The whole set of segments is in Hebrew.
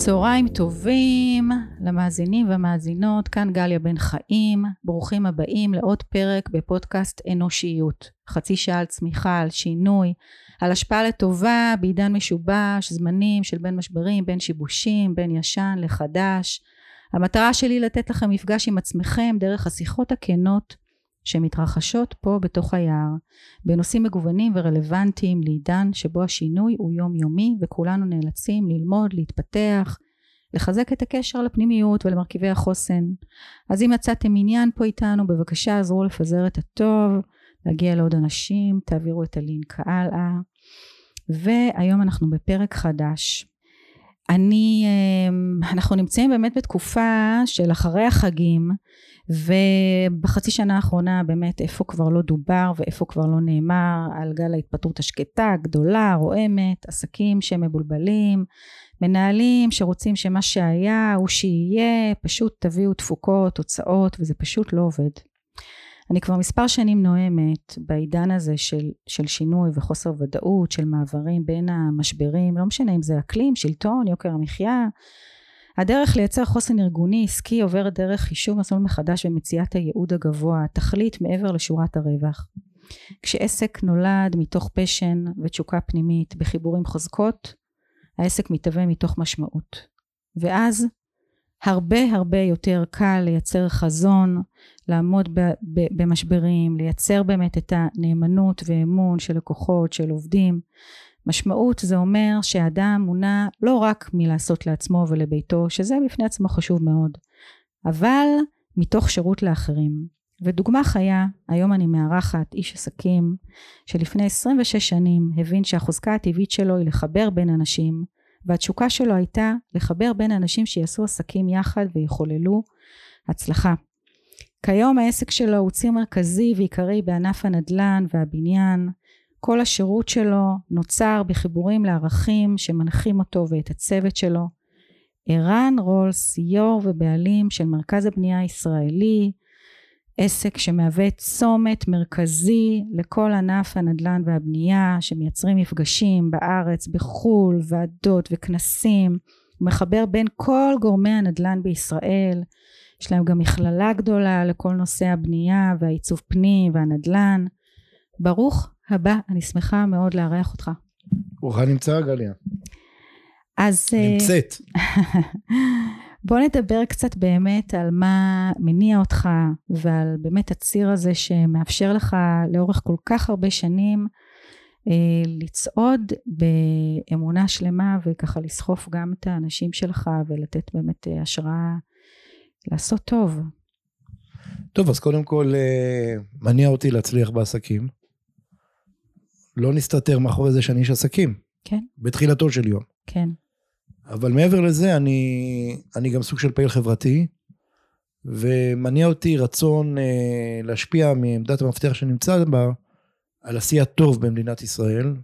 צהריים טובים למאזינים והמאזינות, כאן גליה בן חיים, ברוכים הבאים לעוד פרק בפודקאסט אנושיות. חצי שעה על צמיחה, על שינוי, על השפעה לטובה בעידן משובש, זמנים של בין משברים, בין שיבושים, בין ישן לחדש. המטרה שלי לתת לכם מפגש עם עצמכם דרך השיחות הכנות שמתרחשות פה בתוך היער בנושאים מגוונים ורלוונטיים לעידן שבו השינוי הוא יומיומי וכולנו נאלצים ללמוד, להתפתח, לחזק את הקשר לפנימיות ולמרכיבי החוסן. אז אם מצאתם עניין פה איתנו בבקשה עזרו לפזר את הטוב, להגיע לעוד אנשים, תעבירו את הלינק הלאה. והיום אנחנו בפרק חדש. אני, אמ, אנחנו נמצאים באמת בתקופה של אחרי החגים ובחצי שנה האחרונה באמת איפה כבר לא דובר ואיפה כבר לא נאמר על גל ההתפטרות השקטה, גדולה, רועמת, עסקים שמבולבלים, מנהלים שרוצים שמה שהיה הוא שיהיה, פשוט תביאו תפוקות, תוצאות וזה פשוט לא עובד. אני כבר מספר שנים נואמת בעידן הזה של, של שינוי וחוסר ודאות, של מעברים בין המשברים, לא משנה אם זה אקלים, שלטון, יוקר המחיה, הדרך לייצר חוסן ארגוני עסקי עוברת דרך חישוב מסלול מחדש ומציאת הייעוד הגבוה, תכלית מעבר לשורת הרווח. כשעסק נולד מתוך פשן ותשוקה פנימית בחיבורים חוזקות, העסק מתהווה מתוך משמעות. ואז הרבה הרבה יותר קל לייצר חזון, לעמוד במשברים, לייצר באמת את הנאמנות ואמון של לקוחות, של עובדים, משמעות זה אומר שאדם מונע לא רק מלעשות לעצמו ולביתו, שזה בפני עצמו חשוב מאוד, אבל מתוך שירות לאחרים. ודוגמה חיה, היום אני מארחת איש עסקים שלפני 26 שנים הבין שהחוזקה הטבעית שלו היא לחבר בין אנשים, והתשוקה שלו הייתה לחבר בין אנשים שיעשו עסקים יחד ויחוללו הצלחה. כיום העסק שלו הוא ציר מרכזי ועיקרי בענף הנדל"ן והבניין, כל השירות שלו נוצר בחיבורים לערכים שמנחים אותו ואת הצוות שלו. ערן רולס, יו"ר ובעלים של מרכז הבנייה הישראלי, עסק שמהווה צומת מרכזי לכל ענף הנדל"ן והבנייה, שמייצרים מפגשים בארץ, בחו"ל, ועדות וכנסים, הוא מחבר בין כל גורמי הנדל"ן בישראל, יש להם גם מכללה גדולה לכל נושא הבנייה והעיצוב פנים והנדל"ן. ברוך הבא, אני שמחה מאוד לארח אותך. ברוכה נמצא גליה. אז... אה, נמצאת. בוא נדבר קצת באמת על מה מניע אותך ועל באמת הציר הזה שמאפשר לך לאורך כל כך הרבה שנים אה, לצעוד באמונה שלמה וככה לסחוף גם את האנשים שלך ולתת באמת אה, השראה לעשות טוב. טוב אז קודם כל מניע אותי להצליח בעסקים. לא נסתתר מאחורי זה שאני איש עסקים. כן. בתחילתו של יום. כן. אבל מעבר לזה, אני, אני גם סוג של פעיל חברתי, ומניע אותי רצון אה, להשפיע מעמדת המפתח שנמצא בה, על עשייה טוב במדינת ישראל,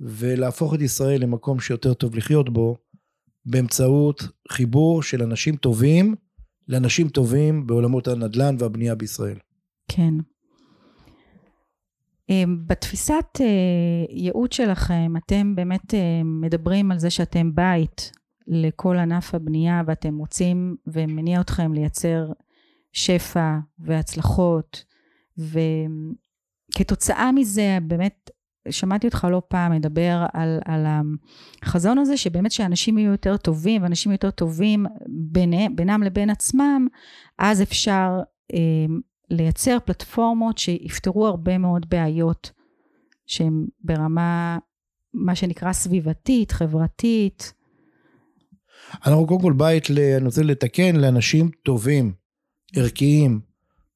ולהפוך את ישראל למקום שיותר טוב לחיות בו, באמצעות חיבור של אנשים טובים לאנשים טובים בעולמות הנדל"ן והבנייה בישראל. כן. אמ, בתפיסת אה, ייעוד שלכם אתם באמת אה, מדברים על זה שאתם בית לכל ענף הבנייה ואתם רוצים ומניע אתכם לייצר שפע והצלחות. וכתוצאה מזה באמת שמעתי אותך לא פעם מדבר על, על החזון הזה שבאמת שאנשים יהיו יותר טובים ואנשים יותר טובים ביניהם, בינם לבין עצמם אז אפשר אמ, לייצר פלטפורמות שיפתרו הרבה מאוד בעיות שהן ברמה מה שנקרא סביבתית, חברתית. אנחנו קודם כל בית, אני רוצה לתקן, לאנשים טובים, ערכיים,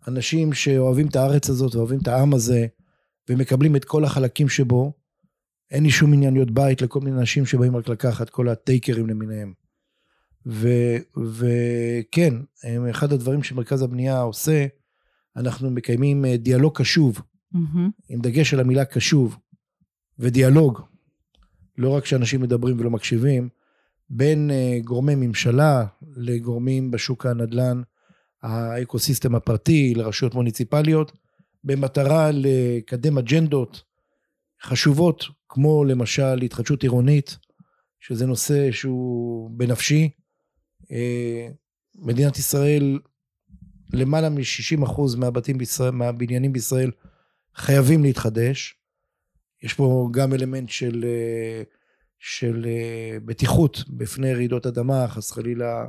אנשים שאוהבים את הארץ הזאת ואוהבים את העם הזה ומקבלים את כל החלקים שבו. אין לי שום עניין להיות בית לכל מיני אנשים שבאים רק לקחת כל הטייקרים למיניהם. וכן, אחד הדברים שמרכז הבנייה עושה, אנחנו מקיימים אה, דיאלוג קשוב, mm-hmm. עם דגש על המילה קשוב, ודיאלוג, לא רק שאנשים מדברים ולא מקשיבים, בין אה, גורמי ממשלה לגורמים בשוק הנדל"ן, האקוסיסטם הפרטי, לרשויות מוניציפליות, במטרה לקדם אג'נדות חשובות, כמו למשל התחדשות עירונית, שזה נושא שהוא בנפשי. אה, מדינת ישראל, למעלה מ-60% מהבתים בישראל, מהבניינים בישראל חייבים להתחדש. יש פה גם אלמנט של, אה, של אה, בטיחות בפני רעידות אדמה, חס חלילה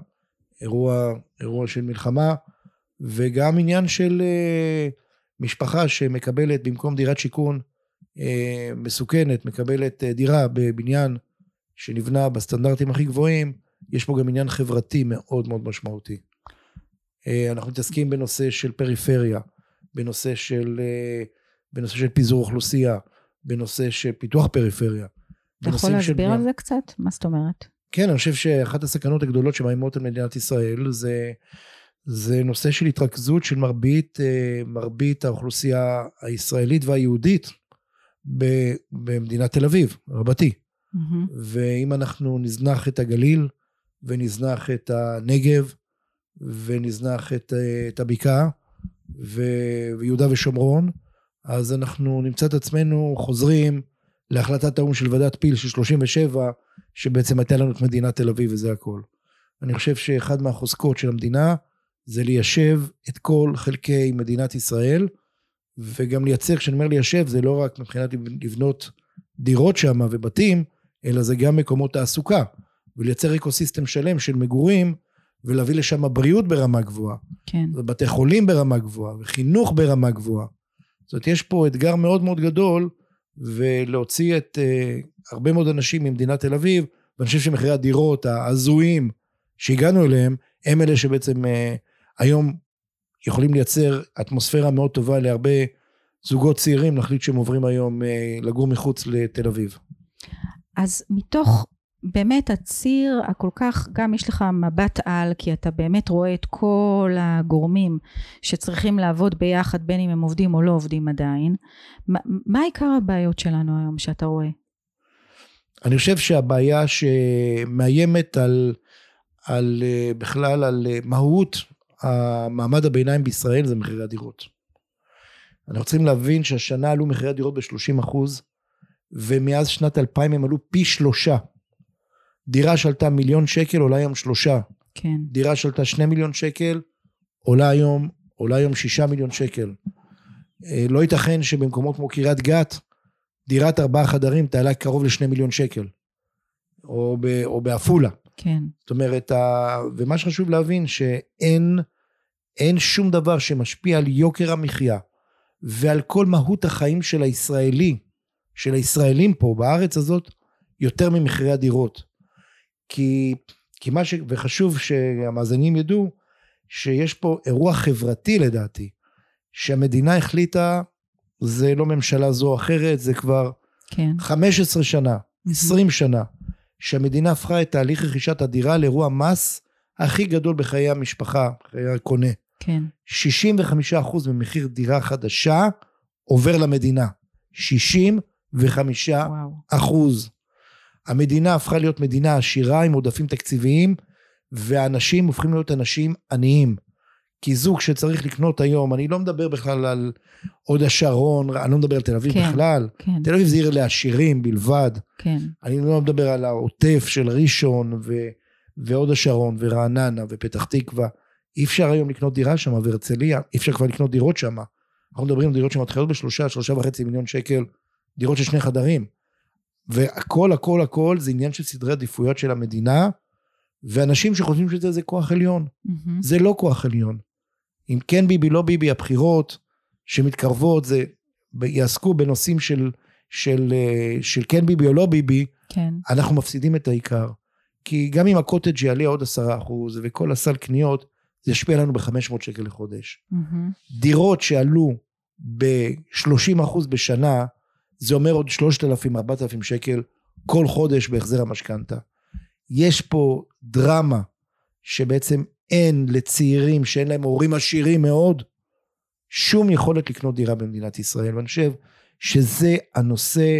אירוע, אירוע של מלחמה, וגם עניין של משפחה שמקבלת במקום דירת שיכון מסוכנת, מקבלת דירה בבניין שנבנה בסטנדרטים הכי גבוהים, יש פה גם עניין חברתי מאוד מאוד משמעותי. אה, אנחנו מתעסקים בנושא של פריפריה, בנושא של, אה, בנושא של פיזור אוכלוסייה, בנושא של פיתוח פריפריה. אתה יכול להסביר על זה קצת? מה זאת אומרת? כן, אני חושב שאחת הסכנות הגדולות שמאיימות על מדינת ישראל זה, זה נושא של התרכזות של מרבית, אה, מרבית האוכלוסייה הישראלית והיהודית במדינת תל אביב, רבתי. Mm-hmm. ואם אנחנו נזנח את הגליל, ונזנח את הנגב, ונזנח את, את הבקעה, ויהודה ושומרון, אז אנחנו נמצא את עצמנו חוזרים להחלטת האו"ם של ועדת פיל של 37, שבעצם הייתה לנו את מדינת תל אביב וזה הכל. אני חושב שאחד מהחוזקות של המדינה זה ליישב את כל חלקי מדינת ישראל, וגם לייצר, כשאני אומר ליישב, זה לא רק מבחינת לבנות דירות שם ובתים, אלא זה גם מקומות תעסוקה, ולייצר אקוסיסטם שלם של מגורים, ולהביא לשם בריאות ברמה גבוהה. כן. ובתי חולים ברמה גבוהה, וחינוך ברמה גבוהה. זאת אומרת, יש פה אתגר מאוד מאוד גדול, ולהוציא את uh, הרבה מאוד אנשים ממדינת תל אביב, ואני חושב שמחירי הדירות ההזויים שהגענו אליהם, הם אלה שבעצם uh, היום יכולים לייצר אטמוספירה מאוד טובה להרבה זוגות צעירים להחליט שהם עוברים היום uh, לגור מחוץ לתל אביב. אז מתוך באמת הציר הכל כך, גם יש לך מבט על, כי אתה באמת רואה את כל הגורמים שצריכים לעבוד ביחד, בין אם הם עובדים או לא עובדים עדיין. מה, מה עיקר הבעיות שלנו היום שאתה רואה? אני חושב שהבעיה שמאיימת על, על בכלל על מהות המעמד הביניים בישראל זה מחירי הדירות. אנחנו צריכים להבין שהשנה עלו מחירי הדירות ב-30 אחוז, ומאז שנת 2000 הם עלו פי שלושה. דירה שעלתה מיליון שקל עולה היום שלושה. כן. דירה שעלתה שני מיליון שקל עולה היום, עולה היום שישה מיליון שקל. אה, לא ייתכן שבמקומות כמו קריית גת, דירת ארבעה חדרים תעלה קרוב לשני מיליון שקל. או, ב, או בעפולה. כן. זאת אומרת, ה... ומה שחשוב להבין שאין אין שום דבר שמשפיע על יוקר המחיה ועל כל מהות החיים של הישראלי של הישראלים פה בארץ הזאת יותר ממחירי הדירות. כי, כי מה ש... וחשוב שהמאזינים ידעו שיש פה אירוע חברתי לדעתי, שהמדינה החליטה, זה לא ממשלה זו או אחרת, זה כבר כן. 15 שנה, 20 שנה, שהמדינה הפכה את תהליך רכישת הדירה לאירוע מס הכי גדול בחיי המשפחה, חיי הקונה. כן. 65% ממחיר דירה חדשה עובר למדינה. 60 וחמישה אחוז. המדינה הפכה להיות מדינה עשירה עם עודפים תקציביים, ואנשים הופכים להיות אנשים עניים. כי זוג שצריך לקנות היום, אני לא מדבר בכלל על הוד השרון, אני לא מדבר על תל אביב כן, בכלל. כן. תל אביב זה עיר לעשירים בלבד. כן. אני לא מדבר על העוטף של ראשון ו, והוד השרון ורעננה ופתח תקווה. אי אפשר היום לקנות דירה שם והרצליה, אי אפשר כבר לקנות דירות שם. אנחנו מדברים על דירות שמתחילות בשלושה, שלושה וחצי מיליון שקל דירות של שני חדרים. והכל הכל הכל זה עניין של סדרי עדיפויות של המדינה, ואנשים שחושבים שזה זה כוח עליון. Mm-hmm. זה לא כוח עליון. אם כן ביבי, לא ביבי, הבחירות שמתקרבות, זה יעסקו בנושאים של, של, אה, של כן ביבי או לא ביבי, כן. אנחנו מפסידים את העיקר. כי גם אם הקוטג' יעלה עוד עשרה אחוז, וכל הסל קניות, זה ישפיע לנו ב-500 שקל לחודש. Mm-hmm. דירות שעלו ב-30 אחוז בשנה, זה אומר עוד 3,000, 4,000 שקל כל חודש בהחזר המשכנתה. יש פה דרמה שבעצם אין לצעירים שאין להם הורים עשירים מאוד, שום יכולת לקנות דירה במדינת ישראל. ואני חושב שזה הנושא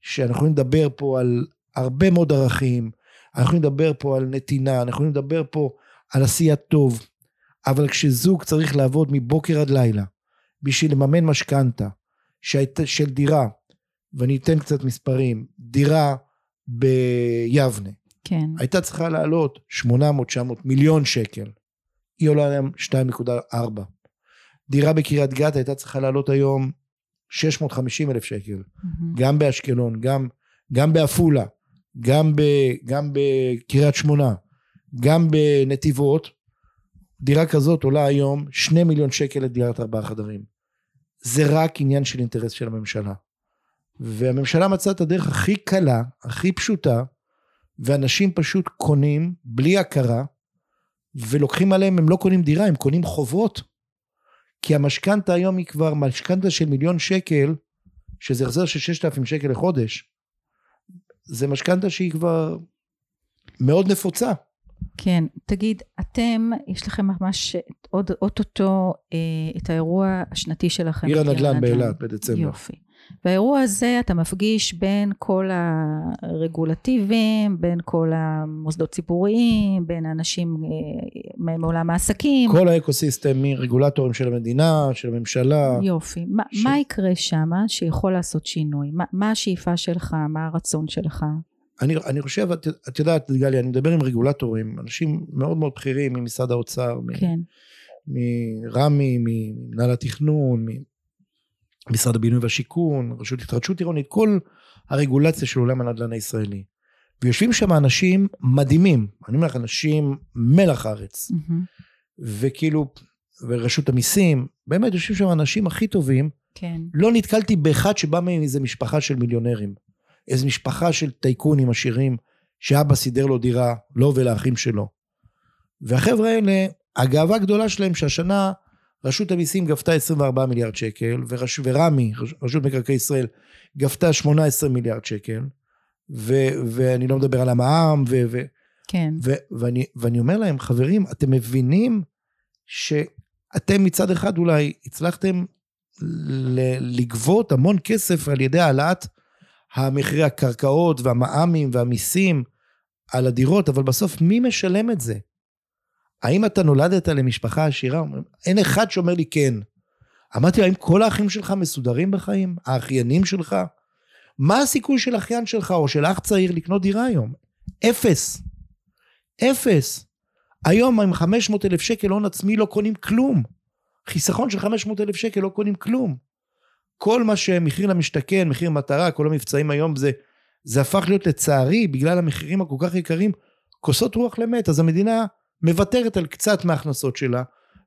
שאנחנו יכולים לדבר פה על הרבה מאוד ערכים, אנחנו יכולים לדבר פה על נתינה, אנחנו יכולים לדבר פה על עשיית טוב, אבל כשזוג צריך לעבוד מבוקר עד לילה בשביל לממן משכנתה של דירה ואני אתן קצת מספרים, דירה ביבנה כן. הייתה צריכה לעלות 800-900 מיליון שקל. היא עולה היום 2.4. דירה בקריית גת הייתה צריכה לעלות היום 650 אלף שקל. מהמם. גם באשקלון, גם, גם בעפולה, גם, ב, גם בקריית שמונה, גם בנתיבות. דירה כזאת עולה היום 2 מיליון שקל לדירת ארבעה חדרים. זה רק עניין של אינטרס של הממשלה. והממשלה מצאה את הדרך הכי קלה, הכי פשוטה, ואנשים פשוט קונים בלי הכרה, ולוקחים עליהם, הם לא קונים דירה, הם קונים חובות. כי המשכנתה היום היא כבר משכנתה של מיליון שקל, שזה החזר של 6,000 שקל לחודש. זה משכנתה שהיא כבר מאוד נפוצה. כן, תגיד, אתם, יש לכם ממש עוד אוטוטו אה, את האירוע השנתי שלכם. עיר הנדל"ן נדל"ן. באילת בדצמבר. יופי. באירוע הזה אתה מפגיש בין כל הרגולטיבים, בין כל המוסדות ציבוריים, בין האנשים אה, מעולם העסקים. כל האקוסיסטם מרגולטורים של המדינה, של הממשלה. יופי. מה, ש- מה יקרה שם שיכול לעשות שינוי? מה, מה השאיפה שלך? מה הרצון שלך? אני, אני חושב, את, את יודעת, גלי, אני מדבר עם רגולטורים, אנשים מאוד מאוד בכירים ממשרד האוצר, מ- כן, מרמ"י, ממנהל התכנון, ממשרד הבינוי והשיכון, רשות התחדשות עירונית, כל הרגולציה של עולם הנדל"ן הישראלי. ויושבים שם אנשים מדהימים, אני אומר לך, אנשים מלח הארץ. מהמם. וכאילו, ורשות המיסים, באמת יושבים שם האנשים הכי טובים. כן, לא נתקלתי באחד שבא מאיזה משפחה של מיליונרים. איזו משפחה של טייקונים עשירים, שאבא סידר לו דירה, לו ולאחים שלו. והחבר'ה האלה, הגאווה הגדולה שלהם שהשנה רשות המיסים גבתה 24 מיליארד שקל, ורש, ורמ"י, רש- רשות מקרקעי ישראל, גבתה 18 מיליארד שקל, ו, ואני לא מדבר על המע"מ, ו, ו, כן, ו- ואני, ואני אומר להם, חברים, אתם מבינים שאתם מצד אחד אולי הצלחתם ל- לגבות המון כסף על ידי העלאת המחירי הקרקעות והמע"מים והמיסים על הדירות, אבל בסוף מי משלם את זה? האם אתה נולדת למשפחה עשירה? אין אחד שאומר לי כן. אמרתי לו, האם כל האחים שלך מסודרים בחיים? האחיינים שלך? מה הסיכוי של אחיין שלך או של אח צעיר לקנות דירה היום? אפס. אפס. היום עם 500 אלף שקל הון עצמי לא קונים כלום. חיסכון של 500 אלף שקל לא קונים כלום. כל מה שמחיר למשתכן, מחיר מטרה, כל המבצעים היום זה, זה הפך להיות לצערי, בגלל המחירים הכל כך יקרים, כוסות רוח למת. אז המדינה מוותרת על קצת מההכנסות שלה,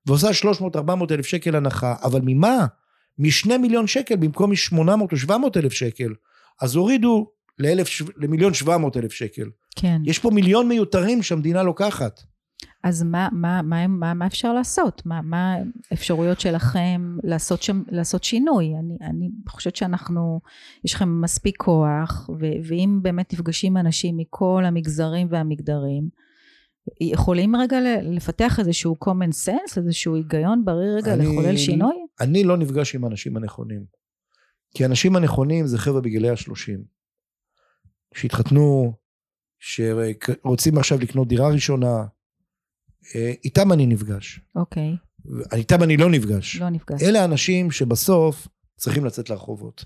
ועושה 300-400 אלף שקל הנחה, אבל ממה? משני מיליון שקל במקום מ-800 או 700 אלף שקל. אז הורידו לאלף, למיליון 700 אלף שקל. כן. יש פה מיליון מיותרים שהמדינה לוקחת. אז מה, מה, מה, מה, מה אפשר לעשות? מה, מה האפשרויות שלכם לעשות, שם, לעשות שינוי? אני, אני חושבת שאנחנו, יש לכם מספיק כוח, ו, ואם באמת נפגשים אנשים מכל המגזרים והמגדרים, יכולים רגע לפתח איזשהו common sense, איזשהו היגיון בריא רגע אני- לחולל שינוי? אני לא נפגש עם האנשים הנכונים. כי האנשים הנכונים זה חבר'ה בגילי השלושים. שהתחתנו, שרוצים עכשיו לקנות דירה ראשונה, אה, איתם אני נפגש. אוקיי, איתם אני לא נפגש. לא נפגש. אלה האנשים שבסוף צריכים לצאת לרחובות.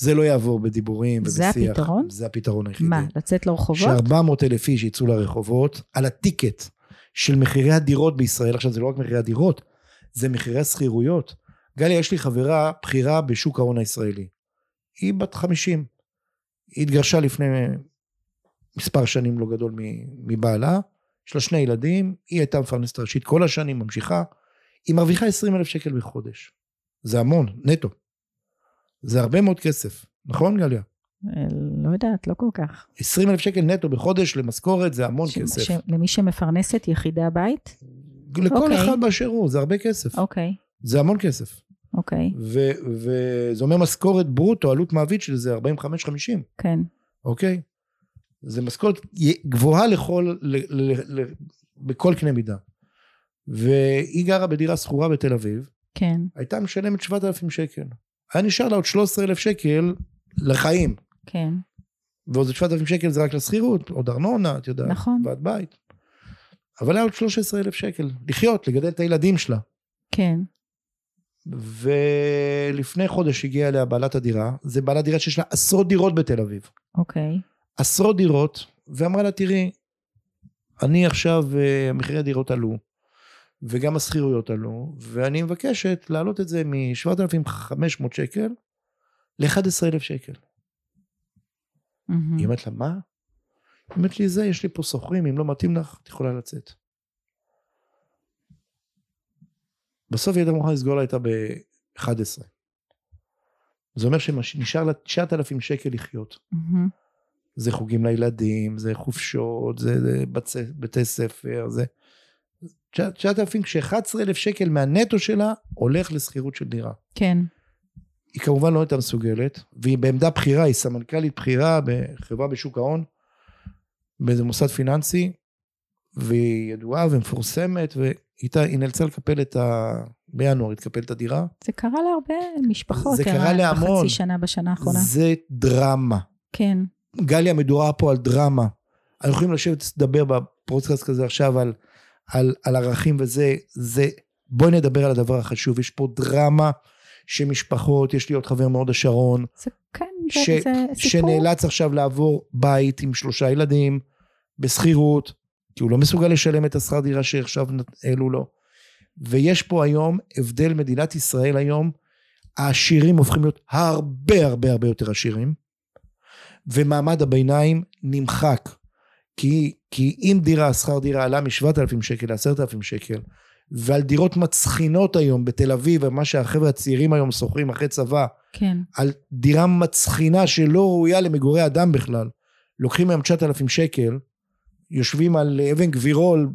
זה לא יעבור בדיבורים זה ובשיח. הפתרון? זה הפתרון היחידי. מה, לצאת לרחובות? ש-400 אלף איש יצאו לרחובות על הטיקט של מחירי הדירות בישראל. עכשיו, זה לא רק מחירי הדירות, זה מחירי השכירויות. גליה, יש לי חברה בכירה בשוק ההון הישראלי. היא בת 50. היא התגרשה לפני מספר שנים לא גדול מבעלה. יש לה שני ילדים, היא הייתה מפרנסת ראשית כל השנים, ממשיכה. היא מרוויחה 20 אלף שקל בחודש. זה המון, נטו. זה הרבה מאוד כסף. נכון, גליה? אה, לא יודעת, לא כל כך. 20 אלף שקל נטו בחודש למשכורת זה המון ש- כסף. ש- למי שמפרנסת יחידי הבית? לכל אוקיי. אחד באשר הוא, זה הרבה כסף. אוקיי, זה המון כסף. אוקיי, ו- וזה אומר משכורת ברוטו, עלות מעביד של זה 45-50, כן, אוקיי? זה משכורת גבוהה לכל, ל- ל- ל- בכל קנה מידה. והיא גרה בדירה שכורה בתל אביב, כן, הייתה משלמת 7,000 שקל. היה נשאר לה עוד 13,000 שקל לחיים. כן, ועוד 7,000 שקל זה רק לשכירות, עוד ארנונה, את יודעת, נכון. ועד בית. אבל היה עוד 13,000 שקל לחיות, לגדל את הילדים שלה. כן, ולפני חודש הגיעה אליה בעלת הדירה, זה בעלת דירה שיש לה עשרות דירות בתל אביב. אוקיי, עשרות דירות, ואמרה לה, תראי, אני עכשיו, אה, מחירי הדירות עלו, וגם השכירויות עלו, ואני מבקשת להעלות את זה מ-7,500 שקל ל-11,000 שקל. מהמם. היא אומרת לה, מה? היא אומרת לי, זה, יש לי פה שוכרים, אם לא מתאים לך, את יכולה לצאת. בסוף היא הייתה מוכנה לסגור לה איתה ב-11. זה אומר שנשאר לה 9,000 שקל לחיות. מהמם. זה חוגים לילדים, זה חופשות, זה, זה בצ... בתי ספר, זה... 9,000 כש-11,000 שקל מהנטו שלה הולך לשכירות של דירה. כן. היא כמובן לא הייתה מסוגלת, והיא בעמדה בכירה, היא סמנכ"לית בכירה בחברה בשוק ההון, באיזה מוסד פיננסי, והיא ידועה ומפורסמת, והיא נאלצה לקפל את ה... בינואר היא תקפל את הדירה. זה קרה להרבה משפחות. זה קרה ערן, להמון. בחצי שנה בשנה האחרונה. זה דרמה. כן. גליה, מדובר פה על דרמה. אנחנו יכולים לשבת לדבר בפודקאסט כזה עכשיו על, על, על ערכים וזה, זה, בואי נדבר על הדבר החשוב. יש פה דרמה שמשפחות, יש לי עוד חבר מהוד השרון, זה כן, ש- זה, סיפור. שנאלץ עכשיו לעבור בית עם שלושה ילדים, בשכירות, כי הוא לא מסוגל לשלם את השכר דירה שעכשיו העלו לו. ויש פה היום הבדל, מדינת ישראל היום, העשירים הופכים להיות הרבה הרבה הרבה יותר עשירים, ומעמד הביניים נמחק. כי, כי אם דירה, שכר דירה עלה מ-7,000 שקל ל-10,000 שקל, ועל דירות מצחינות היום בתל אביב, ומה שהחבר'ה הצעירים היום שוכרים אחרי צבא, כן. על דירה מצחינה שלא ראויה למגורי אדם בכלל. לוקחים היום 9,000 שקל, יושבים על אבן גבירול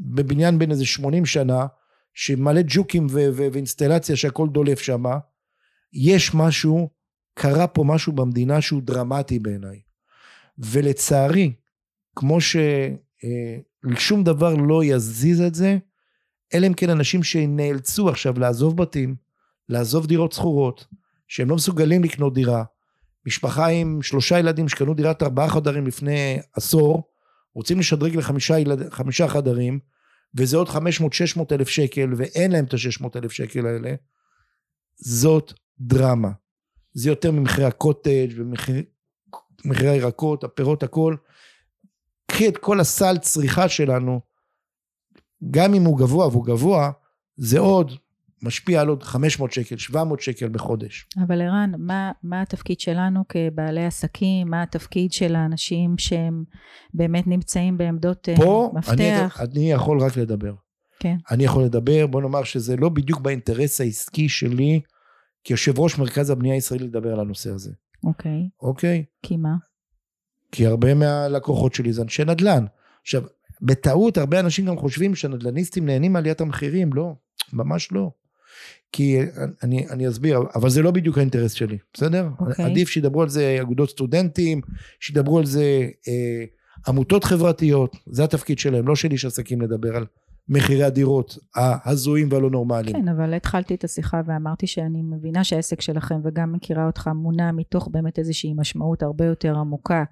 בבניין בין איזה 80 שנה, שמלא ג'וקים ו- ו- ואינסטלציה שהכל דולף שם. יש משהו, קרה פה משהו במדינה שהוא דרמטי בעיניי. ולצערי, כמו ששום דבר לא יזיז את זה, אלא אם כן אנשים שנאלצו עכשיו לעזוב בתים, לעזוב דירות שכורות, שהם לא מסוגלים לקנות דירה, משפחה עם שלושה ילדים שקנו דירת ארבעה חדרים לפני עשור, רוצים לשדרג לחמישה ילד, חדרים, וזה עוד 500-600 אלף שקל, ואין להם את ה-600 אלף שקל האלה, זאת דרמה. זה יותר ממחירי הקוטג' ומחירי הירקות, הפירות, הכל. קחי את כל הסל צריכה שלנו, גם אם הוא גבוה והוא גבוה, זה עוד משפיע על עוד 500 שקל, 700 שקל בחודש. אבל ערן, מה, מה התפקיד שלנו כבעלי עסקים? מה התפקיד של האנשים שהם באמת נמצאים בעמדות אה, פה מפתח? אני, אני יכול רק לדבר. כן. אני יכול לדבר, בוא נאמר שזה לא בדיוק באינטרס העסקי שלי, כיושב ראש מרכז הבנייה הישראלי לדבר על הנושא הזה, אוקיי. אוקיי? כי מה? כי הרבה מהלקוחות שלי זה אנשי נדל"ן. עכשיו, בטעות הרבה אנשים גם חושבים שנדל"ניסטים נהנים מעליית המחירים, לא, ממש לא. כי אני, אני אסביר, אבל זה לא בדיוק האינטרס שלי, בסדר? אוקיי. עדיף שידברו על זה אגודות סטודנטים, שידברו על זה אה, עמותות חברתיות, זה התפקיד שלהם, לא של איש עסקים לדבר על מחירי הדירות ההזויים והלא נורמליים. כן, אבל התחלתי את השיחה ואמרתי שאני מבינה שהעסק שלכם וגם מכירה אותך מונע מתוך באמת איזושהי משמעות הרבה יותר עמוקה,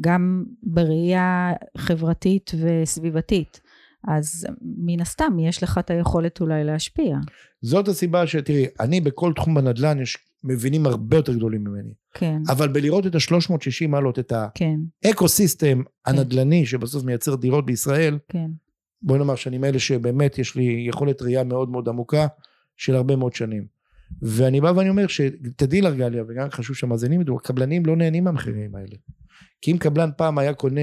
גם בראייה חברתית וסביבתית. אז מן הסתם יש לך את היכולת אולי להשפיע. זאת הסיבה שתראי, אני בכל תחום בנדל"ן יש מבינים הרבה יותר גדולים ממני. כן, אבל בלראות את ה-360 מעלות, את כן, ה ecosystem הנדל"ני שבסוף מייצר דירות בישראל, כן. בוא נאמר שאני מאלה שבאמת יש לי יכולת ראייה מאוד מאוד עמוקה של הרבה מאוד שנים. ואני בא ואני אומר שתדעי לך גליה, וגם חשוב שהמאזינים ידעו, הקבלנים לא נהנים מהמחירים האלה. כי אם קבלן פעם היה קונה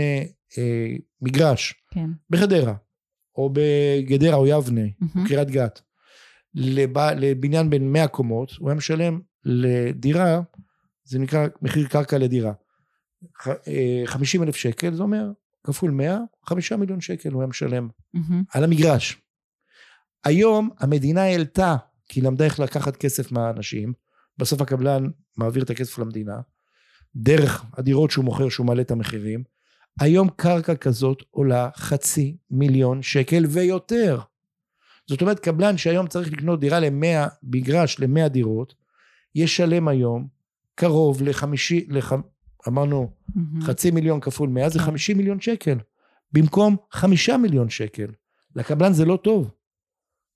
אה, מגרש כן. בחדרה, או בגדרה או יבנה, מהמם. קריית גת, לב... לבניין בין 100 קומות, הוא היה משלם לדירה, זה נקרא מחיר קרקע לדירה. ח- אה, 50 אלף שקל, זה אומר כפול 100, 5 מיליון שקל הוא היה משלם מהמם. על המגרש. היום המדינה העלתה, כי היא למדה איך לקחת כסף מהאנשים, בסוף הקבלן מעביר את הכסף למדינה, דרך הדירות שהוא מוכר שהוא מעלה את המחירים, היום קרקע כזאת עולה חצי מיליון שקל ויותר. זאת אומרת קבלן שהיום צריך לקנות דירה למאה, מגרש למאה דירות, ישלם היום קרוב לחמישי, לח... אמרנו מהמם. חצי מיליון כפול מאה זה כן. חמישים מיליון שקל. במקום חמישה מיליון שקל. לקבלן זה לא טוב.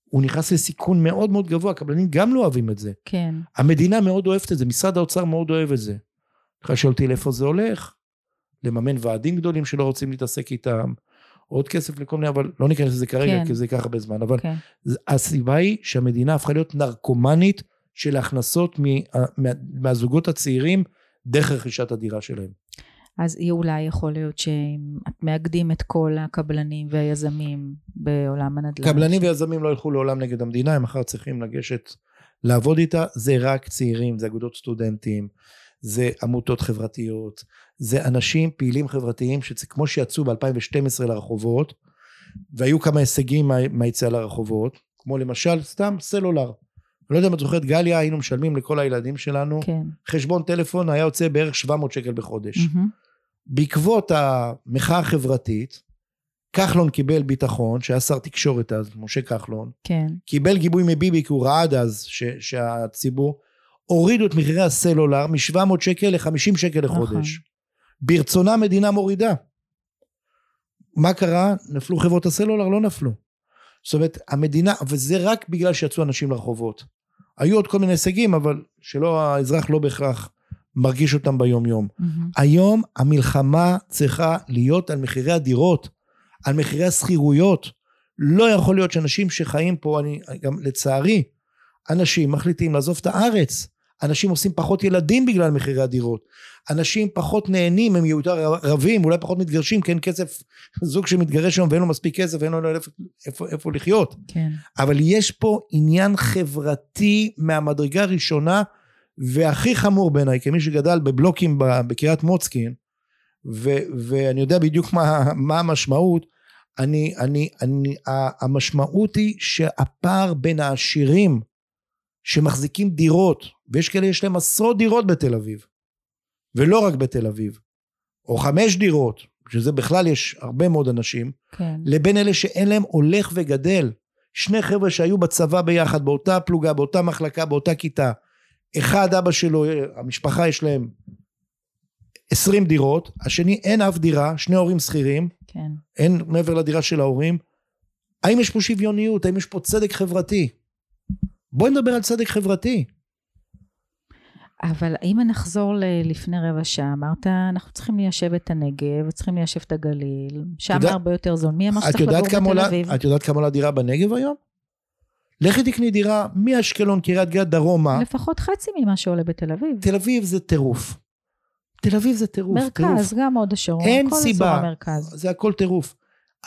הוא נכנס לסיכון מאוד מאוד גבוה, הקבלנים גם לא אוהבים את זה. כן, המדינה מאוד אוהבת את זה, משרד האוצר מאוד אוהב את זה. אתה שואל אותי לאיפה זה הולך? לממן ועדים גדולים שלא רוצים להתעסק איתם, עוד כסף לכל מיני, אבל לא ניכנס לזה כרגע, כן. כי זה ייקח הרבה זמן, אבל כן. הסיבה היא שהמדינה הפכה להיות נרקומנית של הכנסות מה, מה, מהזוגות הצעירים דרך רכישת הדירה שלהם. אז אולי יכול להיות שמאגדים את כל הקבלנים והיזמים בעולם הנדל"ן. קבלנים ויזמים לא ילכו לעולם נגד המדינה, הם מחר צריכים לגשת לעבוד איתה, זה רק צעירים, זה אגודות סטודנטים, זה עמותות חברתיות, זה אנשים פעילים חברתיים שכמו שיצאו ב-2012 לרחובות, והיו כמה הישגים מה- מהיציאה לרחובות, כמו למשל סתם סלולר. אני לא יודע אם את זוכרת, גליה, היינו משלמים לכל הילדים שלנו, כן. חשבון טלפון היה יוצא בערך 700 שקל בחודש. מהמם. בעקבות המחאה החברתית, כחלון קיבל ביטחון, שהיה שר תקשורת אז, משה כחלון, כן. קיבל גיבוי מביבי כי הוא ראה עד אז ש, שהציבור, הורידו את מחירי הסלולר מ-700 שקל ל-50 שקל לחודש. נכון. ברצונה המדינה מורידה. מה קרה? נפלו חברות הסלולר? לא נפלו. זאת אומרת, המדינה, וזה רק בגלל שיצאו אנשים לרחובות. היו עוד כל מיני הישגים, אבל שלא, האזרח לא בהכרח מרגיש אותם ביום יום. מהמם. היום המלחמה צריכה להיות על מחירי הדירות, על מחירי השכירויות. לא יכול להיות שאנשים שחיים פה, אני גם לצערי, אנשים מחליטים לעזוב את הארץ. אנשים עושים פחות ילדים בגלל מחירי הדירות. אנשים פחות נהנים, הם יותר רבים, אולי פחות מתגרשים, כי אין כסף, זוג שמתגרש היום ואין לו מספיק כסף ואין לו איפה, איפה, איפה לחיות. כן. אבל יש פה עניין חברתי מהמדרגה הראשונה, והכי חמור בעיניי, כמי שגדל בבלוקים בקריית מוצקין, ו, ואני יודע בדיוק מה, מה המשמעות, אני, אני, אני, המשמעות היא שהפער בין העשירים שמחזיקים דירות, ויש כאלה יש להם עשרות דירות בתל אביב, ולא רק בתל אביב, או חמש דירות, שזה בכלל יש הרבה מאוד אנשים, כן. לבין אלה שאין להם הולך וגדל. שני חבר'ה שהיו בצבא ביחד, באותה פלוגה, באותה מחלקה, באותה כיתה. אחד, אבא שלו, המשפחה יש להם 20 דירות, השני אין אף דירה, שני הורים שכירים, כן. אין מעבר לדירה של ההורים. האם יש פה שוויוניות? האם יש פה צדק חברתי? בואי נדבר על צדק חברתי. אבל אם נחזור ל- לפני רבע שעה, אמרת, אנחנו צריכים ליישב את הנגב, צריכים ליישב את הגליל, שם יודע- הרבה יותר זול. מי אמר שצריך לגור בתל עולה, אביב? את יודעת כמה עולה דירה בנגב היום? לכי תקני דירה מאשקלון, קריית גת, דרומה. לפחות חצי ממה שעולה בתל אביב. תל אביב זה טירוף. תל אביב זה טירוף. טירוף. מרכז, גם הוד השרון, אין כל סיבה. המרכז. זה הכל טירוף.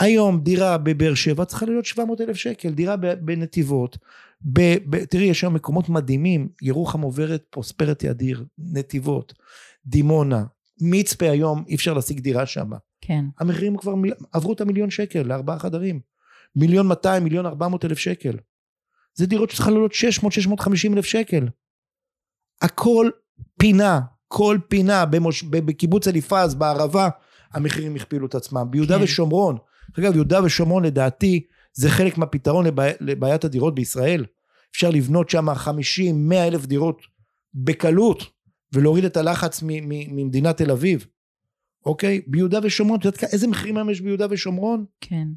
היום דירה בבאר שבע צריכה להיות 700 אלף שקל, דירה בנתיבות. ב, ב, תראי, יש היום מקומות מדהימים, ירוחם עוברת פרוספרטי אדיר, נתיבות, דימונה, מצפה היום, אי אפשר להשיג דירה שם. כן, המחירים כבר מיל... עברו את המיליון שקל לארבעה חדרים. מיליון 200, מיליון 400 אלף שקל. זה דירות שצריכה לעלות 600, 650 אלף שקל. הכל פינה, כל פינה במוש... בקיבוץ אליפז, בערבה, המחירים הכפילו את עצמם. ביהודה כן. ושומרון, אגב, יהודה ושומרון לדעתי זה חלק מהפתרון לבעי... לבעיית הדירות בישראל. אפשר לבנות שם 50, 100 אלף דירות בקלות, ולהוריד את הלחץ מ... מ... ממדינת תל אביב. אוקיי? ביהודה ושומרון, את יודעת איזה מחירים היום יש ביהודה ושומרון? כן.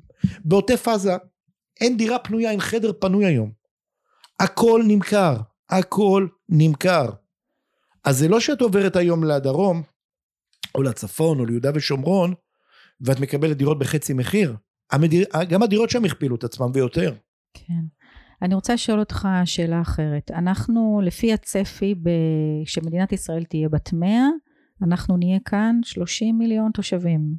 בעוטף עזה אין דירה פנויה, אין חדר פנוי היום. הכל נמכר, הכל נמכר. אז זה לא שאת עוברת היום לדרום, או לצפון, או ליהודה ושומרון, ואת מקבלת דירות בחצי מחיר. המדיר... גם הדירות שם הכפילו את עצמם ויותר. כן. אני רוצה לשאול אותך שאלה אחרת. אנחנו, לפי הצפי, ב... כשמדינת ישראל תהיה בת 100, אנחנו נהיה כאן 30 מיליון תושבים.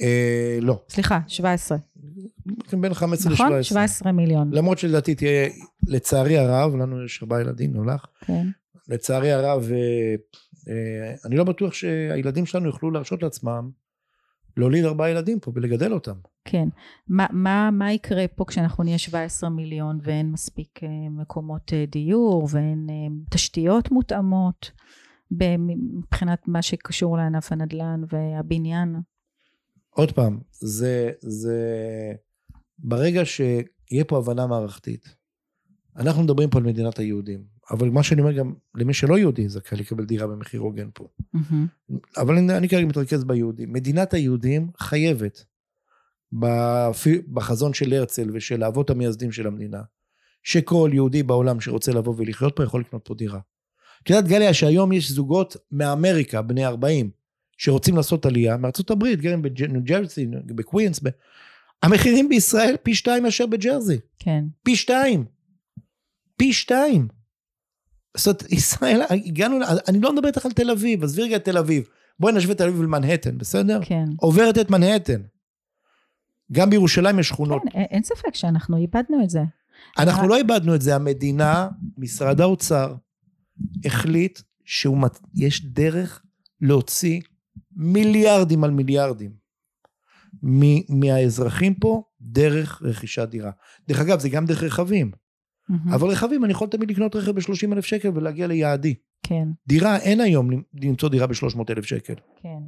אה, לא, סליחה, 17. בין 15 ל-17. נכון? 17 מיליון. למרות שלדעתי תהיה, לצערי הרב, לנו יש ארבעה ילדים, לא לך, כן. לצערי הרב, אה, אה, אני לא בטוח שהילדים שלנו יוכלו להרשות לעצמם להוליד ארבעה ילדים פה ולגדל אותם. כן. מה, מה, מה יקרה פה כשאנחנו נהיה 17 מיליון ואין מספיק אה, מקומות אה, דיור ואין אה, תשתיות מותאמות מבחינת מה שקשור לענף הנדל"ן והבניין? עוד פעם, זה, זה, ברגע שיהיה פה הבנה מערכתית, אנחנו מדברים פה על מדינת היהודים, אבל מה שאני אומר גם למי שלא יהודי זכאי לקבל דירה במחיר הוגן פה. מהמם. אבל אני, אני כרגע מתרכז ביהודים. מדינת היהודים חייבת, בפי- בחזון של הרצל ושל האבות המייסדים של המדינה, שכל יהודי בעולם שרוצה לבוא ולחיות פה יכול לקנות פה דירה. את יודעת גליה שהיום יש זוגות מאמריקה, בני 40, שרוצים לעשות עלייה, מארצות הברית, גם בניו ג'רסי, בקווינס, ב... המחירים בישראל פי שתיים מאשר בג'רזי. כן. פי שתיים. פי שתיים. זאת אומרת, ישראל, הגענו, אני לא מדבר איתך על תל אביב, עזבי רגע את תל אביב. בואי נשווה תל אביב למנהטן, בסדר? כן. עוברת את מנהטן. גם בירושלים יש שכונות. כן, אין ספק שאנחנו איבדנו את זה. אנחנו לא איבדנו את זה, המדינה, משרד האוצר, החליט שיש דרך להוציא מיליארדים על מיליארדים מהאזרחים פה דרך רכישת דירה. דרך אגב, זה גם דרך רכבים. מהמם. אבל רכבים, אני יכול תמיד לקנות רכב ב-30 אלף שקל ולהגיע ליעדי. כן, דירה, אין היום למצוא דירה ב-300 אלף שקל. כן.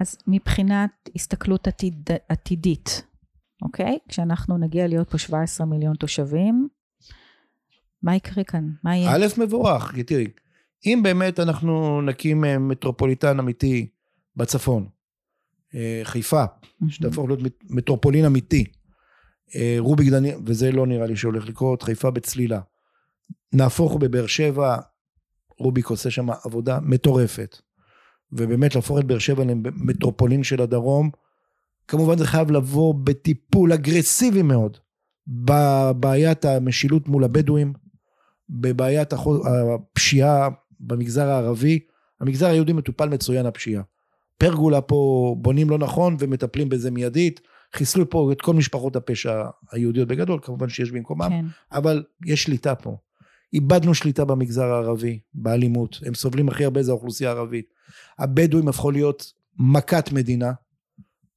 אז מבחינת הסתכלות עתיד, עתידית, אוקיי? כשאנחנו נגיע להיות פה 17 מיליון תושבים, מה יקרה כאן? מה יהיה? א', מבורך, כי תראי, אם באמת אנחנו נקים אה, מטרופוליטן אמיתי בצפון, אה, חיפה, שתהפוך להיות מט- מטרופולין אמיתי, רוביק דניאל, וזה לא נראה לי שהולך לקרות, חיפה בצלילה. נהפוך בבאר שבע, רוביק עושה שם עבודה מטורפת. ובאמת להפוך את באר שבע למטרופולין של הדרום, כמובן זה חייב לבוא בטיפול אגרסיבי מאוד בבעיית המשילות מול הבדואים, בבעיית הפשיעה במגזר הערבי. המגזר היהודי מטופל מצוין הפשיעה. פרגולה פה בונים לא נכון ומטפלים בזה מיידית. חיסלו פה את כל משפחות הפשע היהודיות בגדול, כמובן שיש במקומם, כן, אבל יש שליטה פה. איבדנו שליטה במגזר הערבי, באלימות. הם סובלים הכי הרבה, זה האוכלוסייה הערבית. הבדואים הפכו להיות מכת מדינה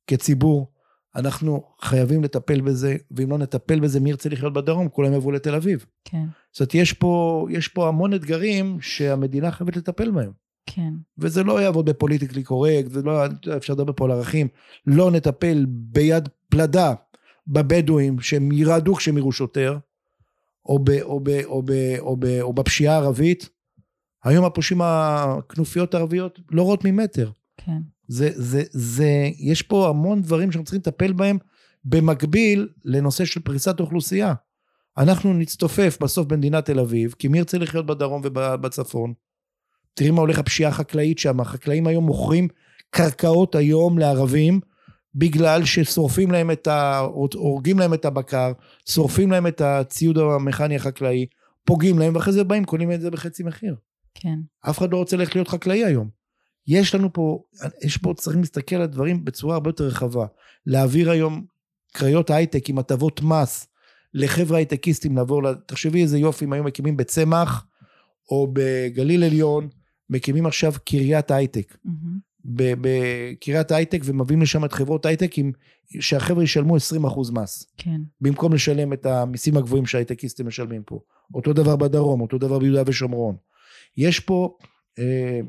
כציבור. אנחנו חייבים לטפל בזה, ואם לא נטפל בזה, מי ירצה לחיות בדרום? כולם יבואו לתל אביב. כן, זאת אומרת, יש פה, יש פה המון אתגרים שהמדינה חייבת לטפל בהם. כן, וזה לא יעבוד בפוליטיקלי קורקט, זה לא, אפשר לדבר פה על ערכים. לא נטפל ביד פלדה בבדואים שהם ירעדו כשהם יראו שוטר, או, ב, או, ב, או, ב, או, ב, או בפשיעה הערבית. היום הפושעים הכנופיות הערביות לא רואות ממטר. כן, זה, זה, זה, יש פה המון דברים שאנחנו צריכים לטפל בהם במקביל לנושא של פריסת אוכלוסייה. אנחנו נצטופף בסוף במדינת תל אביב, כי מי ירצה לחיות בדרום ובצפון? תראי מה הולך הפשיעה החקלאית שם, החקלאים היום מוכרים קרקעות היום לערבים, בגלל ששורפים להם את ה... הורגים להם את הבקר, שורפים להם את הציוד המכני החקלאי, פוגעים להם, ואחרי זה באים, קונים את זה בחצי מחיר. כן, אף אחד לא רוצה ללכת להיות חקלאי היום. יש לנו פה, יש פה, צריכים להסתכל על הדברים בצורה הרבה יותר רחבה. להעביר היום קריות הייטק עם הטבות מס לחבר'ה הייטקיסטים לעבור, תחשבי איזה יופי אם היו מקימים בצמח או בגליל עליון, מקימים עכשיו קריית הייטק. בקריית הייטק ומביאים לשם את חברות הייטק עם, שהחבר'ה ישלמו 20% מס. כן, במקום לשלם את המיסים הגבוהים שההייטקיסטים משלמים פה. אותו דבר בדרום, אותו דבר ביהודה ושומרון. יש פה אה,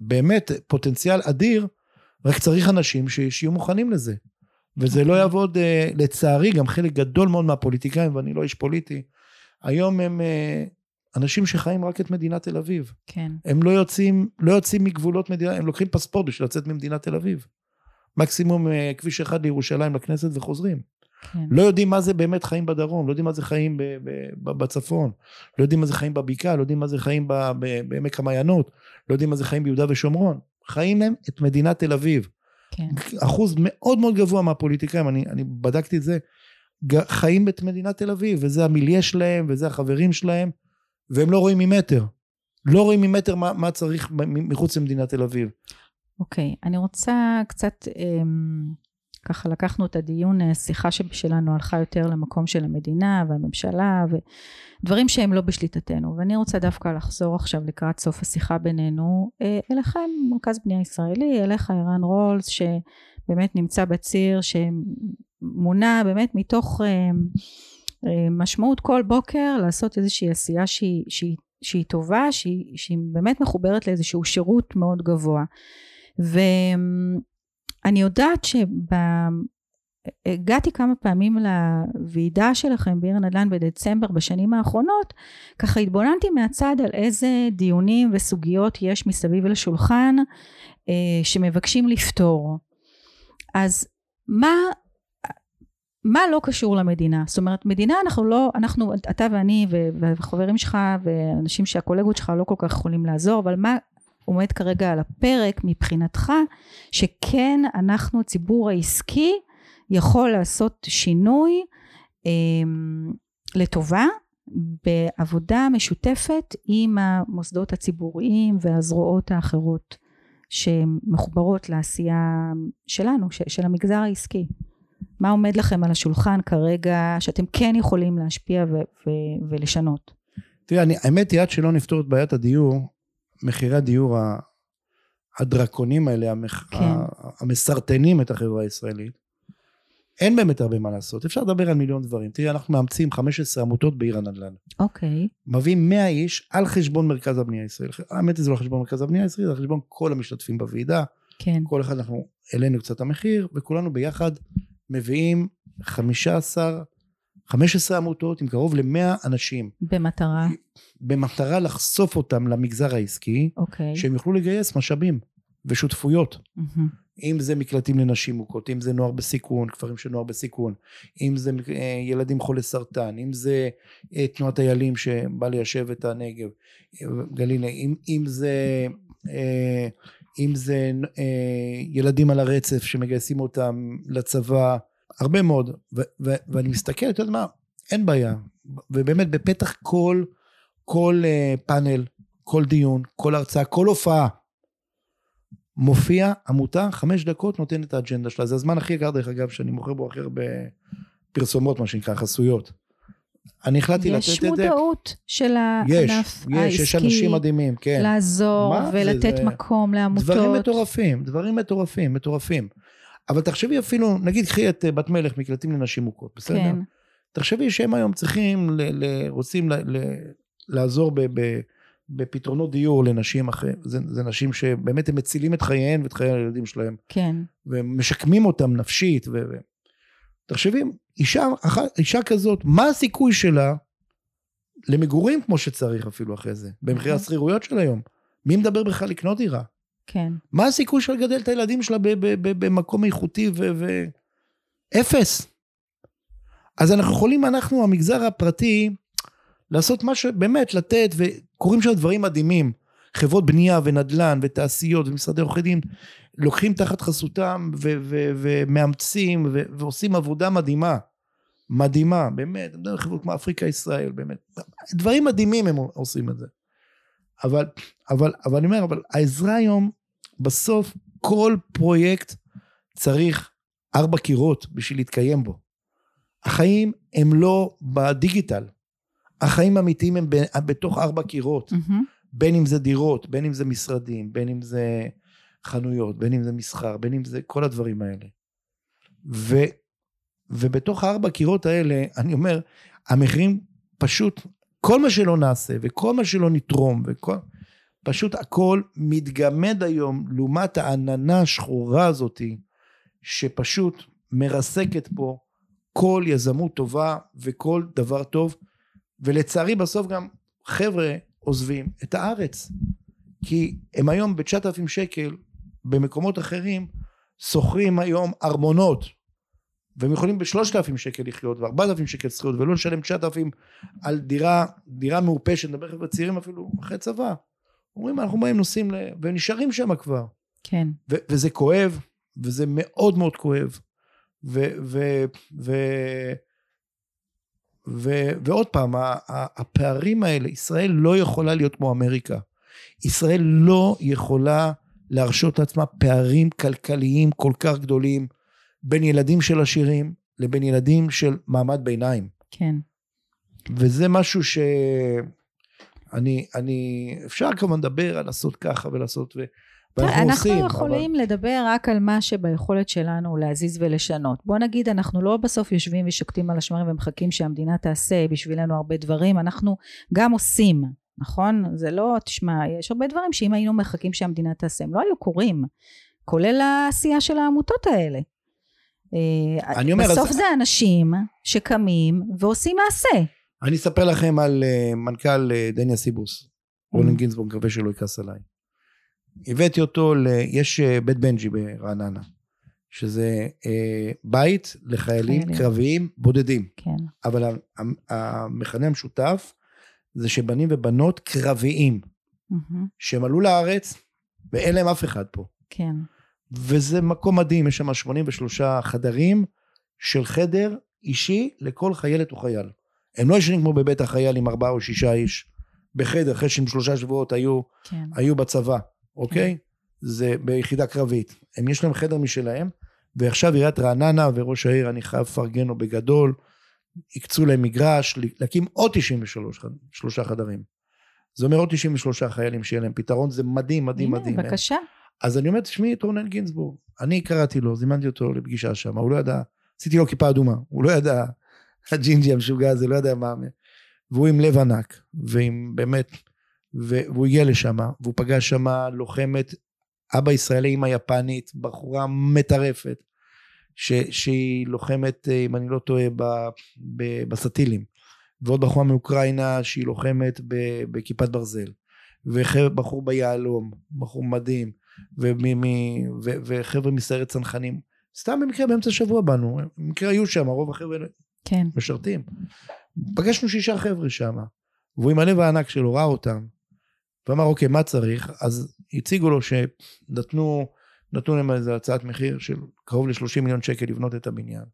באמת פוטנציאל אדיר, רק צריך אנשים ש- שיהיו מוכנים לזה. וזה לא יעבוד, אה, לצערי, גם חלק גדול מאוד מהפוליטיקאים, ואני לא איש פוליטי, היום הם אה, אנשים שחיים רק את מדינת תל אביב. כן, הם לא יוצאים, לא יוצאים מגבולות מדינה, הם לוקחים פספורט בשביל לצאת ממדינת תל אביב. מקסימום אה, כביש אחד לירושלים לכנסת וחוזרים. כן, לא יודעים מה זה באמת חיים בדרום, לא יודעים מה זה חיים ב- ב- בצפון, לא יודעים מה זה חיים בבקעה, לא יודעים מה זה חיים ב- ב- בעמק המעיינות, לא יודעים מה זה חיים ביהודה ושומרון. חיים להם את מדינת תל אביב. כן, אחוז מאוד מאוד גבוה מהפוליטיקאים, אני, אני בדקתי את זה, חיים את מדינת תל אביב, וזה המיליה שלהם, וזה החברים שלהם, והם לא רואים ממטר. לא רואים ממטר מה, מה צריך מחוץ למדינת תל אביב. אוקיי, אני רוצה קצת, אמ, ככה לקחנו את הדיון, אה, שיחה שלנו הלכה יותר למקום של המדינה והממשלה ודברים שהם לא בשליטתנו, ואני רוצה דווקא לחזור עכשיו לקראת סוף השיחה בינינו אה, אליכם, מרכז בנייה ישראלי, אליך ערן רולס, שבאמת נמצא בציר, שמונע באמת מתוך אה, משמעות כל בוקר לעשות איזושהי עשייה שהיא, שהיא, שהיא טובה, שהיא, שהיא באמת מחוברת לאיזשהו שירות מאוד גבוה. ואני יודעת שהגעתי כמה פעמים לוועידה שלכם בעיר הנדל"ן בדצמבר בשנים האחרונות, ככה התבוננתי מהצד על איזה דיונים וסוגיות יש מסביב לשולחן אה, שמבקשים לפתור. אז מה מה לא קשור למדינה? זאת אומרת, מדינה אנחנו לא, אנחנו, אתה ואני וחברים שלך ואנשים שהקולגות שלך לא כל כך יכולים לעזור, אבל מה, עומד כרגע על הפרק מבחינתך, שכן אנחנו, הציבור העסקי, יכול לעשות שינוי אה, לטובה בעבודה משותפת עם המוסדות הציבוריים והזרועות האחרות שמחוברות לעשייה שלנו, של המגזר העסקי. מה עומד לכם על השולחן כרגע שאתם כן יכולים להשפיע ו- ו- ולשנות? תראה, אני, האמת היא, עד שלא נפתור את בעיית הדיור, מחירי הדיור הדרקונים האלה, המח... כן. המסרטנים את החברה הישראלית, אין באמת הרבה מה לעשות. אפשר לדבר על מיליון דברים. תראי, אנחנו מאמצים 15 עמותות בעיר הנדל"ן. אוקיי. מביאים 100 איש על חשבון מרכז הבנייה הישראלי. האמת היא זה לא חשבון מרכז הבנייה הישראלי, זה חשבון כל המשתתפים בוועידה. כן. כל אחד אנחנו העלינו קצת המחיר, וכולנו ביחד מביאים 15, 15 עמותות עם קרוב ל-100 אנשים. במטרה? במטרה לחשוף אותם למגזר העסקי, אוקיי. שהם יוכלו לגייס משאבים ושותפויות. Mm-hmm. אם זה מקלטים לנשים מוכות, אם זה נוער בסיכון, כפרים של נוער בסיכון, אם זה אה, ילדים חולי סרטן, אם זה אה, תנועת איילים שבא ליישב את הנגב, גליל, אם, אם זה אה, אם זה ילדים על הרצף שמגייסים אותם לצבא, הרבה מאוד, ו, ו, ואני מסתכל, אתה יודע מה, אין בעיה, ובאמת בפתח כל, כל פאנל, כל דיון, כל הרצאה, כל הופעה, מופיע עמותה, חמש דקות נותן את האג'נדה שלה. זה הזמן הכי יקר דרך אגב שאני מוכר בו הכי הרבה פרסומות מה שנקרא, חסויות. אני החלטתי לתת את זה. יש מודעות של הענף העסקי. יש, יש אנשים מדהימים, כן. לעזור ולתת זה, מקום לעמותות. דברים מטורפים, דברים מטורפים, מטורפים. אבל תחשבי אפילו, נגיד קחי את אה, בת מלך מקלטים לנשים מוכות, בסדר? כן. תחשבי שהם היום צריכים, ל, ל, רוצים ל, ל, לעזור ב, ב, בפתרונות דיור לנשים אחרי, זה, זה נשים שבאמת הם מצילים את חייהן ואת חיי הילדים שלהם. כן. ומשקמים אותם נפשית. ו... ו... תחשבי, אישה, אישה כזאת, מה הסיכוי שלה למגורים כמו שצריך אפילו אחרי זה, במחירי נכון. השכירויות של היום? מי מדבר בכלל לקנות דירה? כן. מה הסיכוי שלה לגדל את הילדים שלה במקום איכותי ו... ו... אפס. אז אנחנו יכולים, אנחנו, המגזר הפרטי, לעשות משהו, באמת לתת, וקורים שם דברים מדהימים. חברות בנייה ונדל"ן ותעשיות ומשרדי עורכי דין לוקחים תחת חסותם ו- ו- ומאמצים ו- ועושים עבודה מדהימה. מדהימה, באמת, חברות כמו אפריקה ישראל, באמת. דברים מדהימים הם עושים את זה. אבל, אבל, אבל אני אומר, אבל העזרה היום, בסוף כל פרויקט צריך ארבע קירות בשביל להתקיים בו. החיים הם לא בדיגיטל. החיים האמיתיים הם בתוך ארבע קירות. Mm-hmm. בין אם זה דירות, בין אם זה משרדים, בין אם זה חנויות, בין אם זה מסחר, בין אם זה כל הדברים האלה. ו, ובתוך הארבע קירות האלה, אני אומר, המחירים פשוט, כל מה שלא נעשה וכל מה שלא נתרום וכל... פשוט הכל מתגמד היום לעומת העננה השחורה הזאתי, שפשוט מרסקת פה כל יזמות טובה וכל דבר טוב. ולצערי בסוף גם חבר'ה עוזבים את הארץ. כי הם היום ב-9,000 שקל במקומות אחרים שוכרים היום ארמונות והם יכולים ב-3,000 שקל לחיות ו-4,000 שקל שכירות ולא לשלם 9,000 על דירה, דירה מעופשת, נדבר חבר'ה צעירים אפילו אחרי צבא. אומרים אנחנו באים נוסעים ל... והם נשארים שם כבר. כן. ו- וזה כואב וזה מאוד מאוד כואב. ו- ו- ו- ו- ועוד פעם, הפערים האלה, ישראל לא יכולה להיות כמו אמריקה. ישראל לא יכולה להרשות לעצמה פערים כלכליים כל כך גדולים בין ילדים של עשירים לבין ילדים של מעמד ביניים. כן. וזה משהו שאני, אני, אפשר כמובן לדבר על לעשות ככה ולעשות, ו... אנחנו עושים. יכולים אבל... לדבר רק על מה שביכולת שלנו להזיז ולשנות. בוא נגיד, אנחנו לא בסוף יושבים ושוקטים על השמרים ומחכים שהמדינה תעשה בשבילנו הרבה דברים, אנחנו גם עושים, נכון? זה לא, תשמע, יש הרבה דברים שאם היינו מחכים שהמדינה תעשה, הם לא היו קורים, כולל העשייה של העמותות האלה. אה, אני אומר, בסוף אז... זה אנשים שקמים ועושים מעשה. אני אספר לכם על אה, מנכ"ל אה, דניה סיבוס, רונן אממ. גינזבורג, מקווה שלא יכעס עליי. הבאתי אותו, ל... יש אה, בית בנג'י ברעננה, שזה אה, בית לחיילים חיילים. קרביים בודדים. כן. אבל המכנה המשותף זה שבנים ובנות קרביים, mm-hmm. שהם עלו לארץ ואין להם אף אחד פה. כן. וזה מקום מדהים, יש שם 83 חדרים של חדר אישי לכל חיילת או חייל. הם לא ישנים כמו בבית החייל עם ארבעה או שישה איש בחדר, אחרי שהם שלושה שבועות היו, כן. היו בצבא, אוקיי? זה ביחידה קרבית. הם יש להם חדר משלהם, ועכשיו עיריית רעננה וראש העיר, אני חייב לפרגן לו בגדול, הקצו להם מגרש, להקים עוד 93 חד- שלושה חדרים. זה אומר עוד 93 חיילים שיהיה להם פתרון, זה מדהים, מדהים, הנה, מדהים. בבקשה. אז אני אומר, תשמעי את רונן גינזבורג. אני קראתי לו, זימנתי אותו לפגישה שם, הוא לא ידע, עשיתי לו כיפה אדומה, הוא לא ידע, הג'ינג'י המשוגע הזה, לא יודע מה, והוא עם לב ענק, ועם באמת, והוא הגיע לשם, והוא פגש שם לוחמת, אבא ישראלי, אמא יפנית, בחורה מטרפת, ש, שהיא לוחמת, אה, אם אני לא טועה, ב, ב, בסטילים, ועוד בחורה מאוקראינה שהיא לוחמת ב, בכיפת ברזל, ובחור ביהלום, בחור מדהים, ומי, מי, ו, וחבר'ה מסיירת צנחנים, סתם במקרה באמצע השבוע באנו, במקרה היו שם, רוב החבר'ה כן. משרתים. פגשנו שישה חבר'ה שם, והוא עם הלב הענק שלו ראה אותם, ואמר אוקיי מה צריך, אז הציגו לו שנתנו נתנו להם איזו הצעת מחיר של קרוב ל-30 מיליון שקל לבנות את הבניין,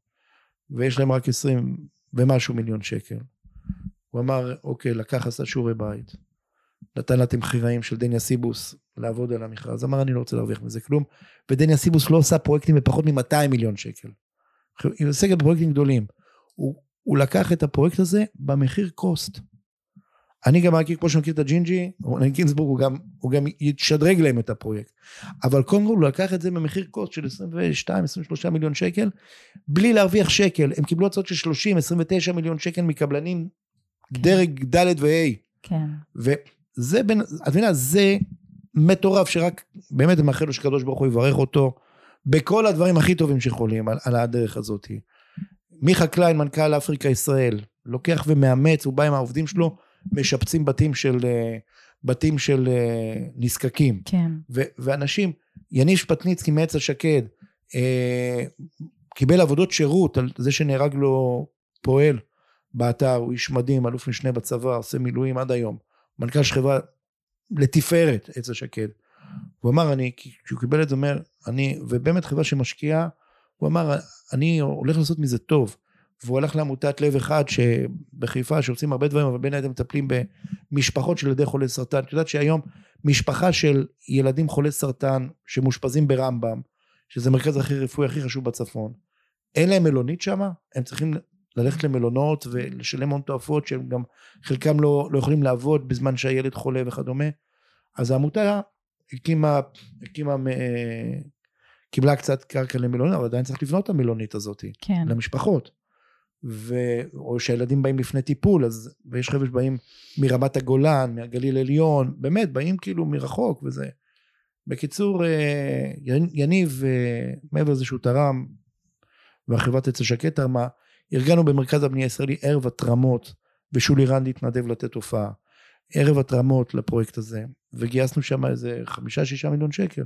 ויש להם רק 20 ומשהו מיליון שקל. הוא אמר אוקיי לקח עשה שיעורי בית, נתן לה תמחיראים של דניה סיבוס לעבוד על המכרז, אמר אני לא רוצה להרוויח מזה כלום, ודניה סיבוס לא עושה פרויקטים בפחות מ-200 מיליון שקל. היא עוסקת בפרויקטים גדולים. הוא, הוא לקח את הפרויקט הזה במחיר cost. אני גם מכיר, כמו שאני מכיר את הג'ינג'י, רונן גינזבורג, הוא גם, הוא גם ישדרג להם את הפרויקט. אבל קודם כל הוא לקח את זה במחיר cost של 22-23 מיליון שקל, בלי להרוויח שקל. הם קיבלו הצעות של 30-29 מיליון שקל מקבלנים דרג ד' ו-A. כן. וזה בין, את מבינה, זה מטורף שרק, באמת אני מאחל לו שקדוש ברוך הוא יברך אותו בכל הדברים הכי טובים שיכולים על, על הדרך הזאת. מיכה קליין, מנכ"ל אפריקה ישראל, לוקח ומאמץ, הוא בא עם העובדים שלו, משפצים בתים של, אה, בתים של אה, נזקקים. כן. ו- ואנשים, יניב שפטניצקי מעץ השקד, אה, קיבל עבודות שירות על זה שנהרג לו פועל באתר, הוא איש מדהים, אלוף משנה בצבא, עושה מילואים עד היום. מנכ"ל של חברה לתפארת עץ השקד. הוא אמר, אני, כשהוא קיבל את זה, אומר, אני, ובאמת חברה שמשקיעה, הוא אמר, אני הולך לעשות מזה טוב. והוא הלך לעמותת לב אחד שבחיפה, שעושים הרבה דברים, אבל בין היתר מטפלים במשפחות של ילדי חולי סרטן. את יודעת שהיום משפחה של ילדים חולי סרטן שמאושפזים ברמב"ם, שזה מרכז הכי רפואי הכי חשוב בצפון, אין להם מלונית שם, הם צריכים ללכת למלונות ולשלם הון תועפות שהם גם חלקם לא, לא יכולים לעבוד בזמן שהילד חולה וכדומה. אז העמותה הקימה, הקימה, אה, קיבלה קצת קרקע למלונית, אבל עדיין צריך לבנות את המלונית הזאת כן. למשפחות. ו... או שהילדים באים לפני טיפול, אז, ויש חבר'ה שבאים מרמת הגולן, מהגליל העליון, באמת, באים כאילו מרחוק וזה. בקיצור, אה, יניב, אה, מעבר לזה שהוא תרם, והחברת עץ השקט תרמה, ארגנו במרכז הבנייה הישראלי ערב התרמות, ושולי רנד התנדב לתת הופעה. ערב התרמות לפרויקט הזה, וגייסנו שם איזה חמישה שישה מיליון שקל.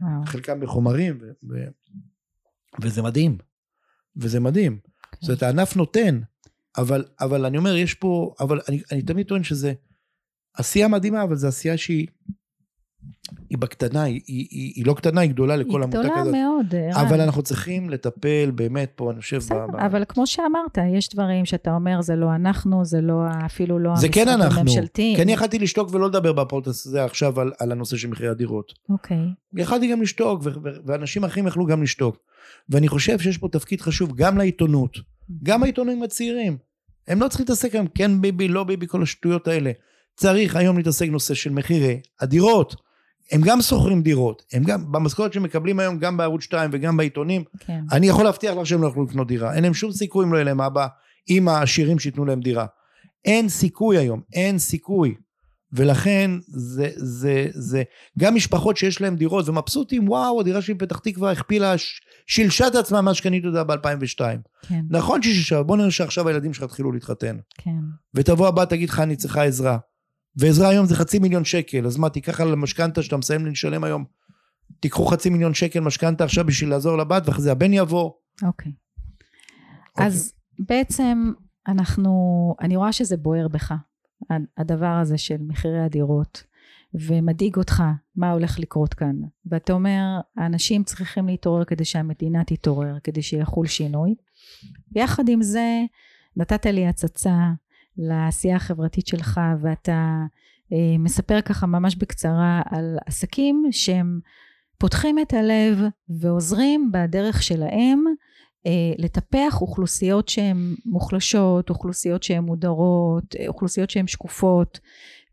וואו. חלקם בחומרים, ו- ו- וזה מדהים. וזה מדהים. כן. זאת אומרת, הענף נותן, אבל, אבל אני אומר, יש פה, אבל אני, אני תמיד טוען שזה עשייה מדהימה, אבל זו עשייה שהיא היא בקטנה, היא, היא, היא, היא לא קטנה, היא גדולה לכל היא עמותה גדולה כזאת. מאוד, ערן. אבל אנחנו צריכים לטפל באמת פה, אני חושב, בסדר, ב- אבל כמו שאמרת, יש דברים שאתה אומר, זה לא אנחנו, זה לא, אפילו לא זה כן אנחנו. כי אני יכלתי לשתוק ולא לדבר בפודקאסט הזה עכשיו על, על הנושא של מחירי הדירות. אוקיי, יכלתי גם לשתוק, ו- ו- ואנשים אחרים יכלו גם לשתוק. ואני חושב שיש פה תפקיד חשוב גם לעיתונות, גם העיתונאים הצעירים. הם לא צריכים להתעסק היום, כן ביבי, לא ביבי, כל השטויות האלה. צריך היום להתעסק נושא של מחירי הדירות. הם גם שוכרים דירות, הם גם, במשכורת שמקבלים היום, גם בערוץ 2 וגם בעיתונים, כן. אני יכול להבטיח לך שהם לא יוכלו לקנות דירה. אין להם שום סיכוי אם לא יהיה להם אבא עם העשירים שייתנו להם דירה. אין סיכוי היום, אין סיכוי. ולכן זה, זה, זה, גם משפחות שיש להם דירות ומבסוטים, וואו, הדירה שלי בפתח תקווה הכפילה, שילשה את עצמה מאז שקניתי אותה ב-2002. כן, נכון ששילשה, בוא נראה שעכשיו הילדים שלך התחילו להתחתן. כן, ותבוא הבאה תגיד לך אני צריכה עזרה. ועזרה היום זה חצי מיליון שקל, אז מה תיקח על המשכנתה שאתה מסיים לשלם היום, תיקחו חצי מיליון שקל משכנתה עכשיו בשביל לעזור לבת ואחרי זה הבן יבוא. אוקיי. אז בעצם אנחנו, אני רואה שזה בוער בך, הדבר הזה של מחירי הדירות, ומדאיג אותך מה הולך לקרות כאן ואתה אומר האנשים צריכים להתעורר כדי שהמדינה תתעורר כדי שיחול שינוי ויחד עם זה נתת לי הצצה לעשייה החברתית שלך ואתה אה, מספר ככה ממש בקצרה על עסקים שהם פותחים את הלב ועוזרים בדרך שלהם אה, לטפח אוכלוסיות שהן מוחלשות, אוכלוסיות שהן מודרות, אה, אוכלוסיות שהן שקופות.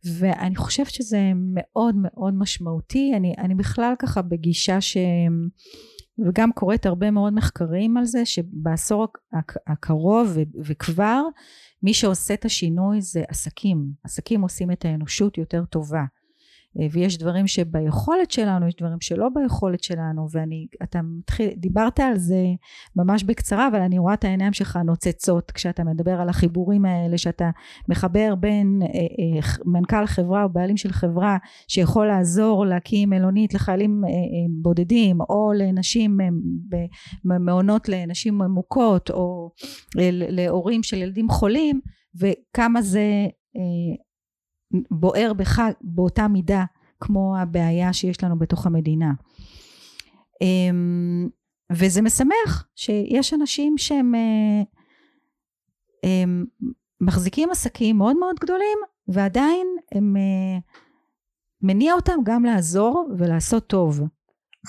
ואני חושבת שזה מאוד מאוד משמעותי. אני, אני בכלל ככה בגישה ש... וגם קוראת הרבה מאוד מחקרים על זה שבעשור הקרוב וכבר מי שעושה את השינוי זה עסקים. עסקים עושים את האנושות יותר טובה ויש דברים שביכולת שלנו יש דברים שלא ביכולת שלנו ואני אתה מתחיל דיברת על זה ממש בקצרה אבל אני רואה את העיניים שלך נוצצות כשאתה מדבר על החיבורים האלה שאתה מחבר בין אה, אה, מנכ"ל חברה או בעלים של חברה שיכול לעזור להקים מלונית לחיילים אה, אה, בודדים או לנשים אה, במעונות לנשים מוכות או אה, להורים של ילדים חולים וכמה זה אה, בוער בך באותה מידה כמו הבעיה שיש לנו בתוך המדינה. אמ, וזה משמח שיש אנשים שהם הם, אמ, מחזיקים עסקים מאוד מאוד גדולים ועדיין הם אה, מניע אותם גם לעזור ולעשות טוב.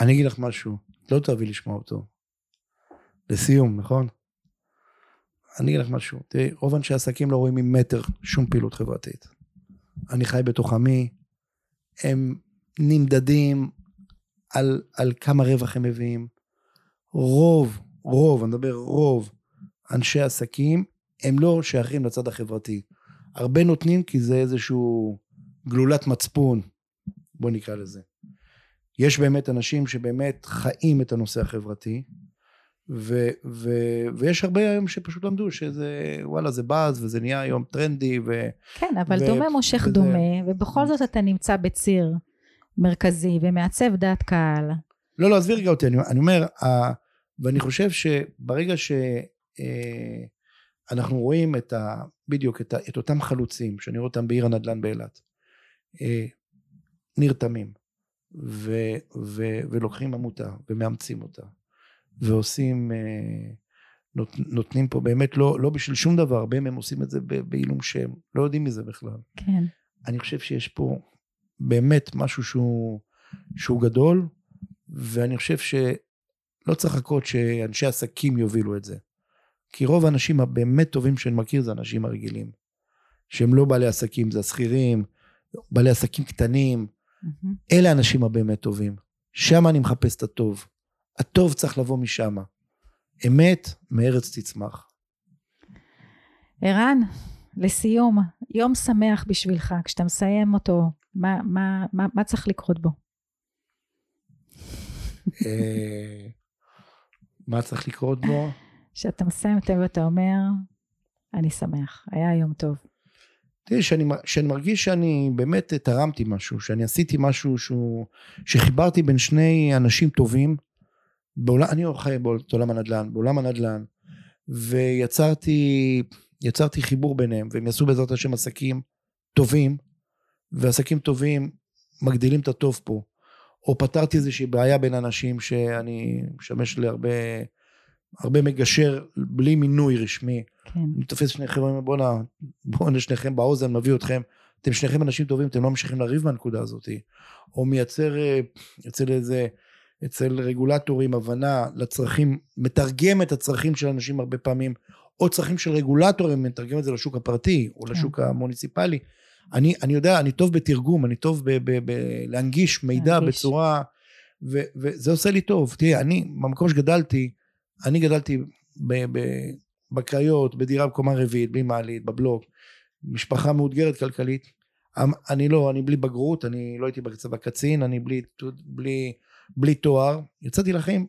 אני אגיד לך משהו, לא תאהבי לשמוע אותו. לסיום, נכון? אני אגיד לך משהו, תראי, רוב אנשי עסקים לא רואים ממטר שום פעילות חברתית. אני חי בתוך עמי, הם נמדדים על, על כמה רווח הם מביאים. רוב, רוב, אני מדבר רוב, אנשי עסקים, הם לא שייכים לצד החברתי. הרבה נותנים כי זה איזשהו גלולת מצפון, בוא נקרא לזה. יש באמת אנשים שבאמת חיים את הנושא החברתי, ו, ו, ויש הרבה היום שפשוט למדו שזה וואלה זה באז וזה נהיה היום טרנדי ו... כן אבל ו, דומה מושך וזה... דומה ובכל זאת אתה נמצא בציר מרכזי ומעצב דעת קהל. לא לא עזבי רגע אותי אני, אני אומר ה, ואני חושב שברגע שאנחנו אה, רואים את ה... בדיוק את, ה, את אותם חלוצים שאני רואה אותם בעיר הנדל"ן באילת אה, נרתמים ו, ו, ולוקחים עמותה ומאמצים אותה ועושים, אה, נות, נותנים פה באמת לא, לא בשביל שום דבר, הרבה מהם עושים את זה בעילום שם, לא יודעים מזה בכלל. כן. אני חושב שיש פה באמת משהו שהוא, שהוא גדול, ואני חושב שלא צריך לחכות שאנשי עסקים יובילו את זה. כי רוב האנשים הבאמת טובים שאני מכיר זה אנשים הרגילים. שהם לא בעלי עסקים, זה השכירים, בעלי עסקים קטנים. Mm-hmm. אלה האנשים הבאמת טובים. שם אני מחפש את הטוב. הטוב צריך לבוא משם. אמת מארץ תצמח. ערן, לסיום, יום שמח בשבילך, כשאתה מסיים אותו, מה, מה, מה, מה צריך לקרות בו? אה, מה צריך לקרות בו? כשאתה מסיים את ואתה אומר, אני שמח, היה יום טוב. תראי, שאני, שאני מרגיש שאני באמת תרמתי משהו, שאני עשיתי משהו שהוא, שחיברתי בין שני אנשים טובים, בעולם, אני חי בעולם הנדל"ן, בעולם הנדל"ן, ויצרתי יצרתי חיבור ביניהם, והם יעשו בעזרת השם עסקים טובים, ועסקים טובים מגדילים את הטוב פה. או פתרתי איזושהי בעיה בין אנשים שאני משמש להרבה הרבה מגשר בלי מינוי רשמי. כן. אני תופס שניכם, בואנה, בואנה שניכם באוזן, מביא אתכם. אתם שניכם אנשים טובים, אתם לא ממשיכים לריב מהנקודה הזאת. או מייצר, יוצא לאיזה אצל רגולטורים הבנה לצרכים, מתרגם את הצרכים של אנשים הרבה פעמים, או צרכים של רגולטורים, מתרגם את זה לשוק הפרטי או כן. לשוק המוניציפלי. אני, אני יודע, אני טוב בתרגום, אני טוב בלהנגיש מידע להנגיש. בצורה, ו, וזה עושה לי טוב. תראי, אני, במקום שגדלתי, אני גדלתי בקריות, בדירה בקומה רביעית, בלי מעלית, בבלוק, משפחה מאותגרת כלכלית. אמ, אני לא, אני בלי בגרות, אני לא הייתי בצבא קצין, אני בלי, בלי בלי תואר, יצאתי לחיים,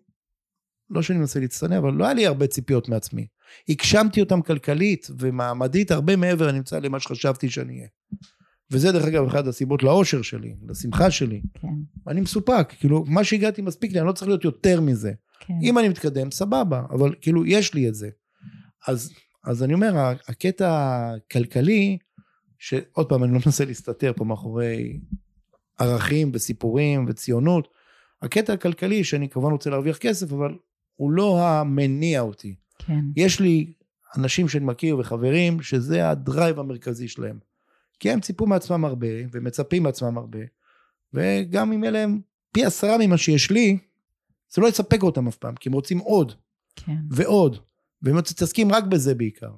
לא שאני מנסה להצטנע, אבל לא היה לי הרבה ציפיות מעצמי. הגשמתי אותם כלכלית ומעמדית הרבה מעבר נמצא למה שחשבתי שאני אהיה. וזה דרך אגב אחת הסיבות לאושר שלי, לשמחה שלי. כן. אני מסופק, כאילו מה שהגעתי מספיק לי, אני לא צריך להיות יותר מזה. כן. אם אני מתקדם, סבבה, אבל כאילו יש לי את זה. אז, אז אני אומר, הקטע הכלכלי, שעוד פעם אני לא מנסה להסתתר פה מאחורי ערכים וסיפורים וציונות. הקטע הכלכלי, שאני כמובן רוצה להרוויח כסף, אבל הוא לא המניע אותי. כן. יש לי אנשים שאני מכיר וחברים, שזה הדרייב המרכזי שלהם. כי הם ציפו מעצמם הרבה, ומצפים מעצמם הרבה, וגם אם יהיה להם פי עשרה ממה שיש לי, זה לא יספק אותם אף פעם, כי הם רוצים עוד, כן. ועוד, והם מתעסקים רק בזה בעיקר.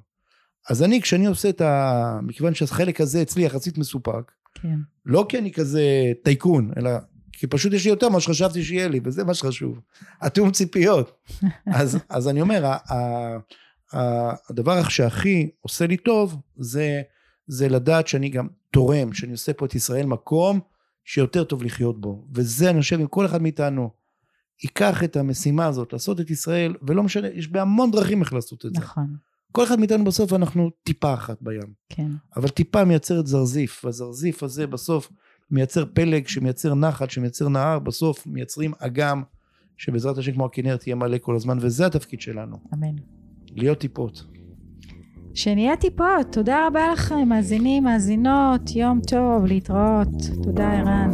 אז אני, כשאני עושה את ה... מכיוון שהחלק הזה אצלי יחסית מסופק, כן. לא כי אני כזה טייקון, אלא כי פשוט יש לי יותר ממה שחשבתי שיהיה לי, וזה מה שחשוב. התיאום ציפיות. אז, אז אני אומר, ה, ה, ה, הדבר שהכי עושה לי טוב, זה, זה לדעת שאני גם תורם, שאני עושה פה את ישראל מקום שיותר טוב לחיות בו. וזה, אני חושב, אם כל אחד מאיתנו ייקח את המשימה הזאת, לעשות את ישראל, ולא משנה, יש בהמון דרכים איך לעשות את זה. נכון. כל אחד מאיתנו בסוף אנחנו טיפה אחת בים. כן. אבל טיפה מייצרת זרזיף, והזרזיף הזה בסוף מייצר פלג שמייצר נחל, שמייצר נהר, בסוף מייצרים אגם שבעזרת השם כמו הכנרת תהיה מלא כל הזמן, וזה התפקיד שלנו, אמן. להיות טיפות. שנהיה טיפות. תודה רבה לכם, מאזינים, מאזינות, יום טוב, להתראות. תודה, ערן.